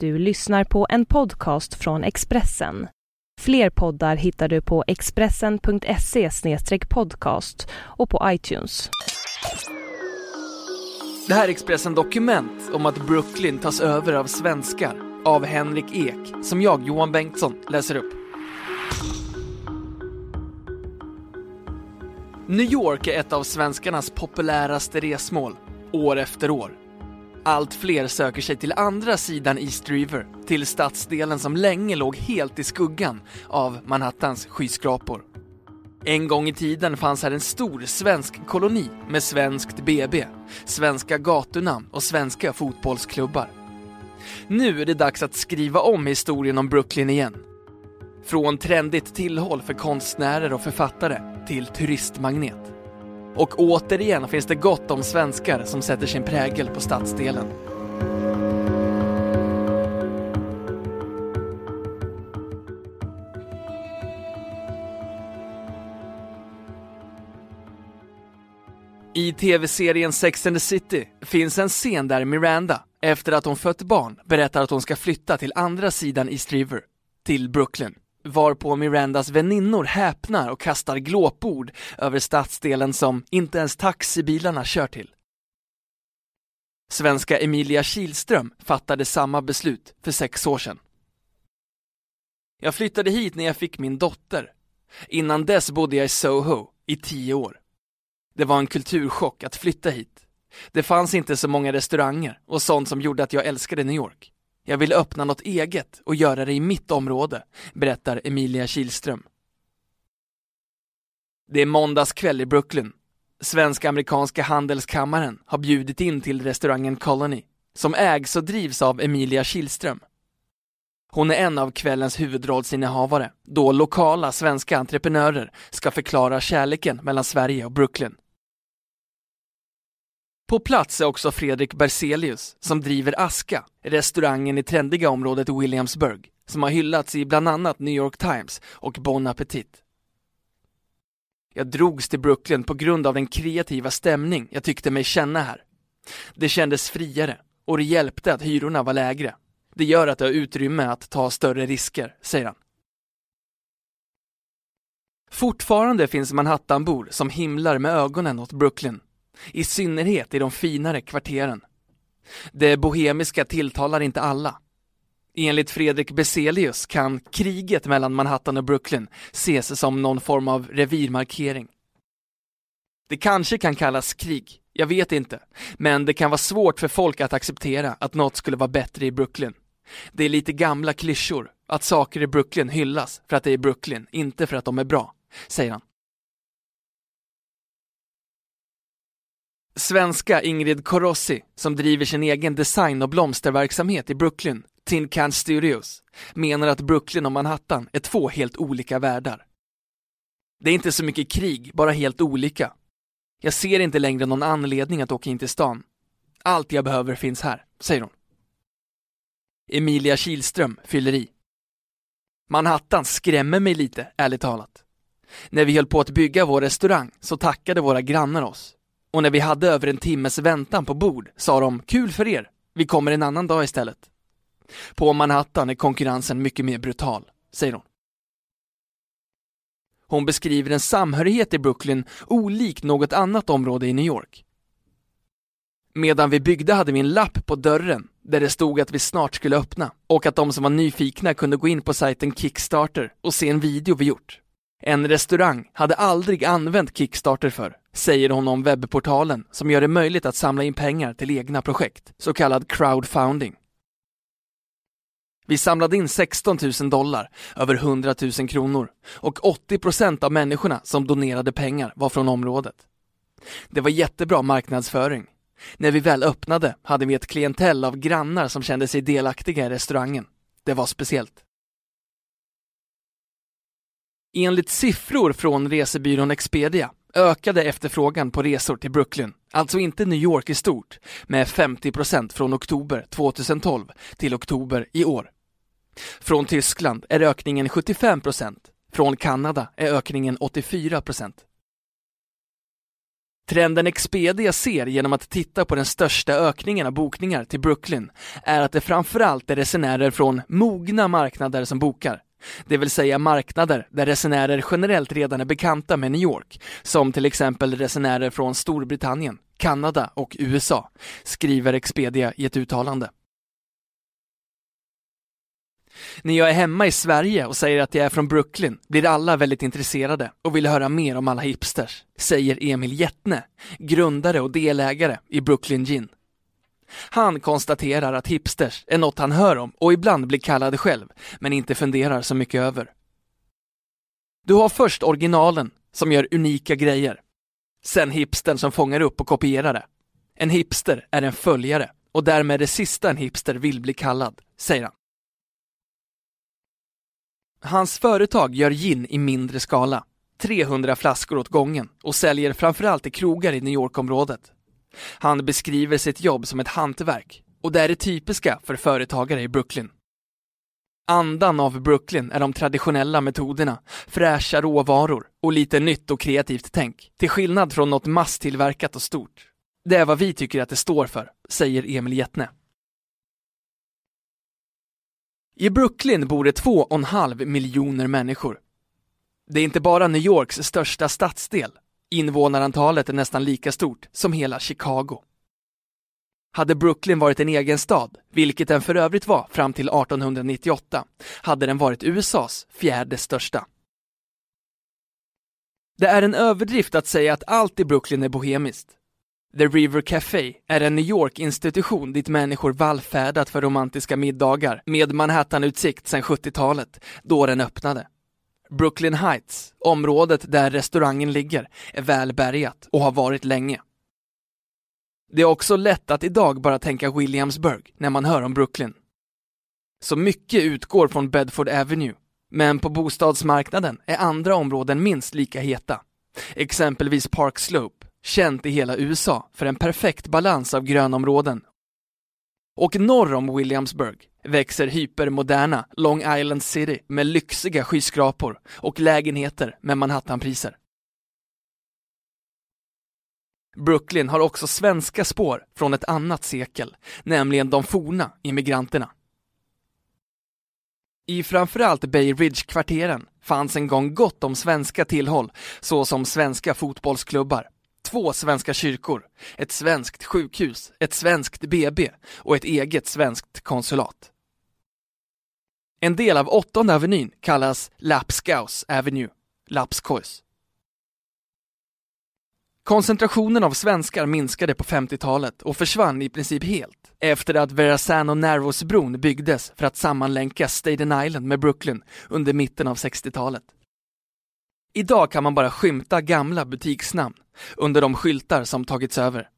Du lyssnar på en podcast från Expressen. Fler poddar hittar du på expressen.se podcast och på iTunes. Det här är Expressen Dokument om att Brooklyn tas över av svenskar av Henrik Ek, som jag, Johan Bengtsson, läser upp. New York är ett av svenskarnas populäraste resmål, år efter år. Allt fler söker sig till andra sidan East River, till stadsdelen som länge låg helt i skuggan av Manhattans skyskrapor. En gång i tiden fanns här en stor svensk koloni med svenskt BB, svenska gatunamn och svenska fotbollsklubbar. Nu är det dags att skriva om historien om Brooklyn igen. Från trendigt tillhåll för konstnärer och författare till turistmagnet. Och återigen finns det gott om svenskar som sätter sin prägel på stadsdelen. I tv-serien Sex and the City finns en scen där Miranda, efter att hon fött barn, berättar att hon ska flytta till andra sidan East River, till Brooklyn. Varpå Mirandas väninnor häpnar och kastar glåpord över stadsdelen som inte ens taxibilarna kör till. Svenska Emilia Kilström fattade samma beslut för sex år sedan. Jag flyttade hit när jag fick min dotter. Innan dess bodde jag i Soho i tio år. Det var en kulturchock att flytta hit. Det fanns inte så många restauranger och sånt som gjorde att jag älskade New York. Jag vill öppna något eget och göra det i mitt område, berättar Emilia Kilström. Det är måndagskväll i Brooklyn. Svensk-amerikanska handelskammaren har bjudit in till restaurangen Colony, som ägs och drivs av Emilia Kilström. Hon är en av kvällens huvudrollsinnehavare, då lokala svenska entreprenörer ska förklara kärleken mellan Sverige och Brooklyn. På plats är också Fredrik Berzelius som driver Aska, restaurangen i trendiga området Williamsburg, som har hyllats i bland annat New York Times och Bon Appetit. Jag drogs till Brooklyn på grund av den kreativa stämning jag tyckte mig känna här. Det kändes friare och det hjälpte att hyrorna var lägre. Det gör att jag har utrymme att ta större risker, säger han. Fortfarande finns Manhattanbor som himlar med ögonen åt Brooklyn i synnerhet i de finare kvarteren. Det bohemiska tilltalar inte alla. Enligt Fredrik Beselius kan kriget mellan Manhattan och Brooklyn ses som någon form av revirmarkering. Det kanske kan kallas krig, jag vet inte, men det kan vara svårt för folk att acceptera att något skulle vara bättre i Brooklyn. Det är lite gamla klyschor, att saker i Brooklyn hyllas för att det är Brooklyn, inte för att de är bra, säger han. Svenska Ingrid Corossi, som driver sin egen design och blomsterverksamhet i Brooklyn, Tin Can Studios, menar att Brooklyn och Manhattan är två helt olika världar. Det är inte så mycket krig, bara helt olika. Jag ser inte längre någon anledning att åka in till stan. Allt jag behöver finns här, säger hon. Emilia Kilström fyller i. Manhattan skrämmer mig lite, ärligt talat. När vi höll på att bygga vår restaurang så tackade våra grannar oss och när vi hade över en timmes väntan på bord sa de kul för er, vi kommer en annan dag istället. På Manhattan är konkurrensen mycket mer brutal, säger hon. Hon beskriver en samhörighet i Brooklyn olik något annat område i New York. Medan vi byggde hade vi en lapp på dörren där det stod att vi snart skulle öppna och att de som var nyfikna kunde gå in på sajten Kickstarter och se en video vi gjort. En restaurang hade aldrig använt Kickstarter för, säger hon om webbportalen som gör det möjligt att samla in pengar till egna projekt, så kallad crowdfunding. Vi samlade in 16 000 dollar, över 100 000 kronor, och 80 procent av människorna som donerade pengar var från området. Det var jättebra marknadsföring. När vi väl öppnade hade vi ett klientell av grannar som kände sig delaktiga i restaurangen. Det var speciellt. Enligt siffror från resebyrån Expedia ökade efterfrågan på resor till Brooklyn, alltså inte New York i stort, med 50% från oktober 2012 till oktober i år. Från Tyskland är ökningen 75% från Kanada är ökningen 84% Trenden Expedia ser genom att titta på den största ökningen av bokningar till Brooklyn är att det framförallt är resenärer från mogna marknader som bokar. Det vill säga marknader där resenärer generellt redan är bekanta med New York, som till exempel resenärer från Storbritannien, Kanada och USA, skriver Expedia i ett uttalande. När jag är hemma i Sverige och säger att jag är från Brooklyn blir alla väldigt intresserade och vill höra mer om alla hipsters, säger Emil Jättne, grundare och delägare i Brooklyn Gin. Han konstaterar att hipsters är något han hör om och ibland blir kallad själv, men inte funderar så mycket över. Du har först originalen, som gör unika grejer. Sen hipstern som fångar upp och kopierar det. En hipster är en följare och därmed det sista en hipster vill bli kallad, säger han. Hans företag gör gin i mindre skala, 300 flaskor åt gången och säljer framförallt i krogar i New York-området. Han beskriver sitt jobb som ett hantverk och det är det typiska för företagare i Brooklyn. Andan av Brooklyn är de traditionella metoderna, fräscha råvaror och lite nytt och kreativt tänk, till skillnad från något masstillverkat och stort. Det är vad vi tycker att det står för, säger Emil Jättne. I Brooklyn bor det två och en halv miljoner människor. Det är inte bara New Yorks största stadsdel. Invånarantalet är nästan lika stort som hela Chicago. Hade Brooklyn varit en egen stad, vilket den för övrigt var fram till 1898, hade den varit USAs fjärde största. Det är en överdrift att säga att allt i Brooklyn är bohemiskt. The River Café är en New York-institution dit människor vallfärdat för romantiska middagar med Manhattan-utsikt sedan 70-talet, då den öppnade. Brooklyn Heights, området där restaurangen ligger, är välbärgat och har varit länge. Det är också lätt att idag bara tänka Williamsburg när man hör om Brooklyn. Så mycket utgår från Bedford Avenue, men på bostadsmarknaden är andra områden minst lika heta. Exempelvis Park Slope, känt i hela USA för en perfekt balans av grönområden. Och norr om Williamsburg växer hypermoderna Long Island City med lyxiga skyskrapor och lägenheter med Manhattanpriser. Brooklyn har också svenska spår från ett annat sekel, nämligen de forna immigranterna. I framförallt Bay Ridge-kvarteren fanns en gång gott om svenska tillhåll, såsom svenska fotbollsklubbar, två svenska kyrkor, ett svenskt sjukhus, ett svenskt BB och ett eget svenskt konsulat. En del av åttonde avenyn kallas Lapskaus Avenue, Lapskois. Koncentrationen av svenskar minskade på 50-talet och försvann i princip helt efter att Verrazano Narrows-bron byggdes för att sammanlänka Staten Island med Brooklyn under mitten av 60-talet. Idag kan man bara skymta gamla butiksnamn under de skyltar som tagits över.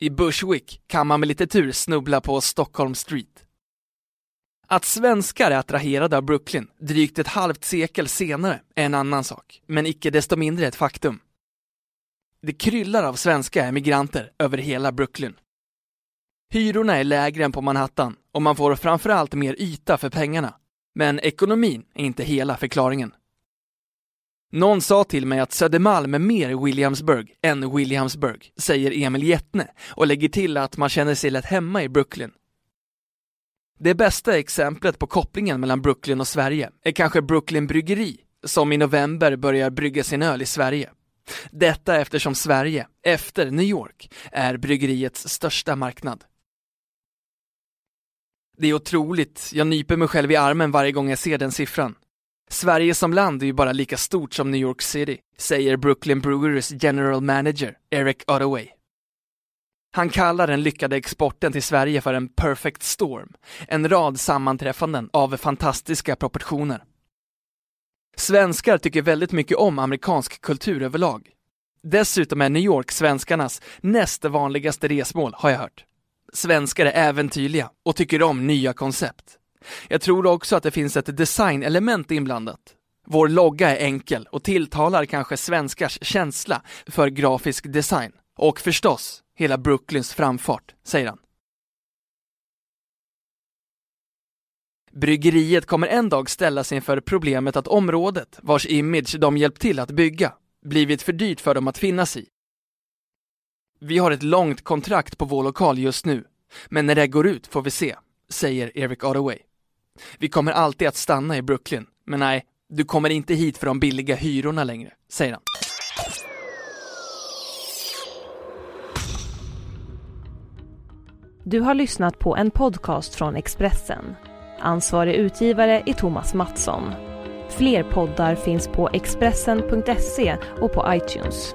I Bushwick kan man med lite tur snubbla på Stockholm Street. Att svenskar är attraherade av Brooklyn drygt ett halvt sekel senare är en annan sak, men icke desto mindre ett faktum. Det kryllar av svenska emigranter över hela Brooklyn. Hyrorna är lägre än på Manhattan och man får framförallt mer yta för pengarna. Men ekonomin är inte hela förklaringen. Någon sa till mig att Södermalm är mer Williamsburg än Williamsburg, säger Emil Jättne och lägger till att man känner sig lätt hemma i Brooklyn. Det bästa exemplet på kopplingen mellan Brooklyn och Sverige är kanske Brooklyn Bryggeri, som i november börjar brygga sin öl i Sverige. Detta eftersom Sverige, efter New York, är bryggeriets största marknad. Det är otroligt, jag nyper mig själv i armen varje gång jag ser den siffran. Sverige som land är ju bara lika stort som New York City, säger Brooklyn Brewers general manager Eric Ottaway. Han kallar den lyckade exporten till Sverige för en perfect storm, en rad sammanträffanden av fantastiska proportioner. Svenskar tycker väldigt mycket om amerikansk kultur överlag. Dessutom är New York svenskarnas näst vanligaste resmål, har jag hört. Svenskar är äventyrliga och tycker om nya koncept. Jag tror också att det finns ett designelement inblandat. Vår logga är enkel och tilltalar kanske svenskars känsla för grafisk design. Och förstås, hela Brooklyns framfart, säger han. Bryggeriet kommer en dag ställas inför problemet att området, vars image de hjälpt till att bygga, blivit för dyrt för dem att finnas i Vi har ett långt kontrakt på vår lokal just nu, men när det går ut får vi se, säger Eric Ottaway. Vi kommer alltid att stanna i Brooklyn, men nej, du kommer inte hit för de billiga hyrorna längre, säger han. Du har lyssnat på en podcast från Expressen. Ansvarig utgivare är Thomas Mattsson. Fler poddar finns på Expressen.se och på iTunes.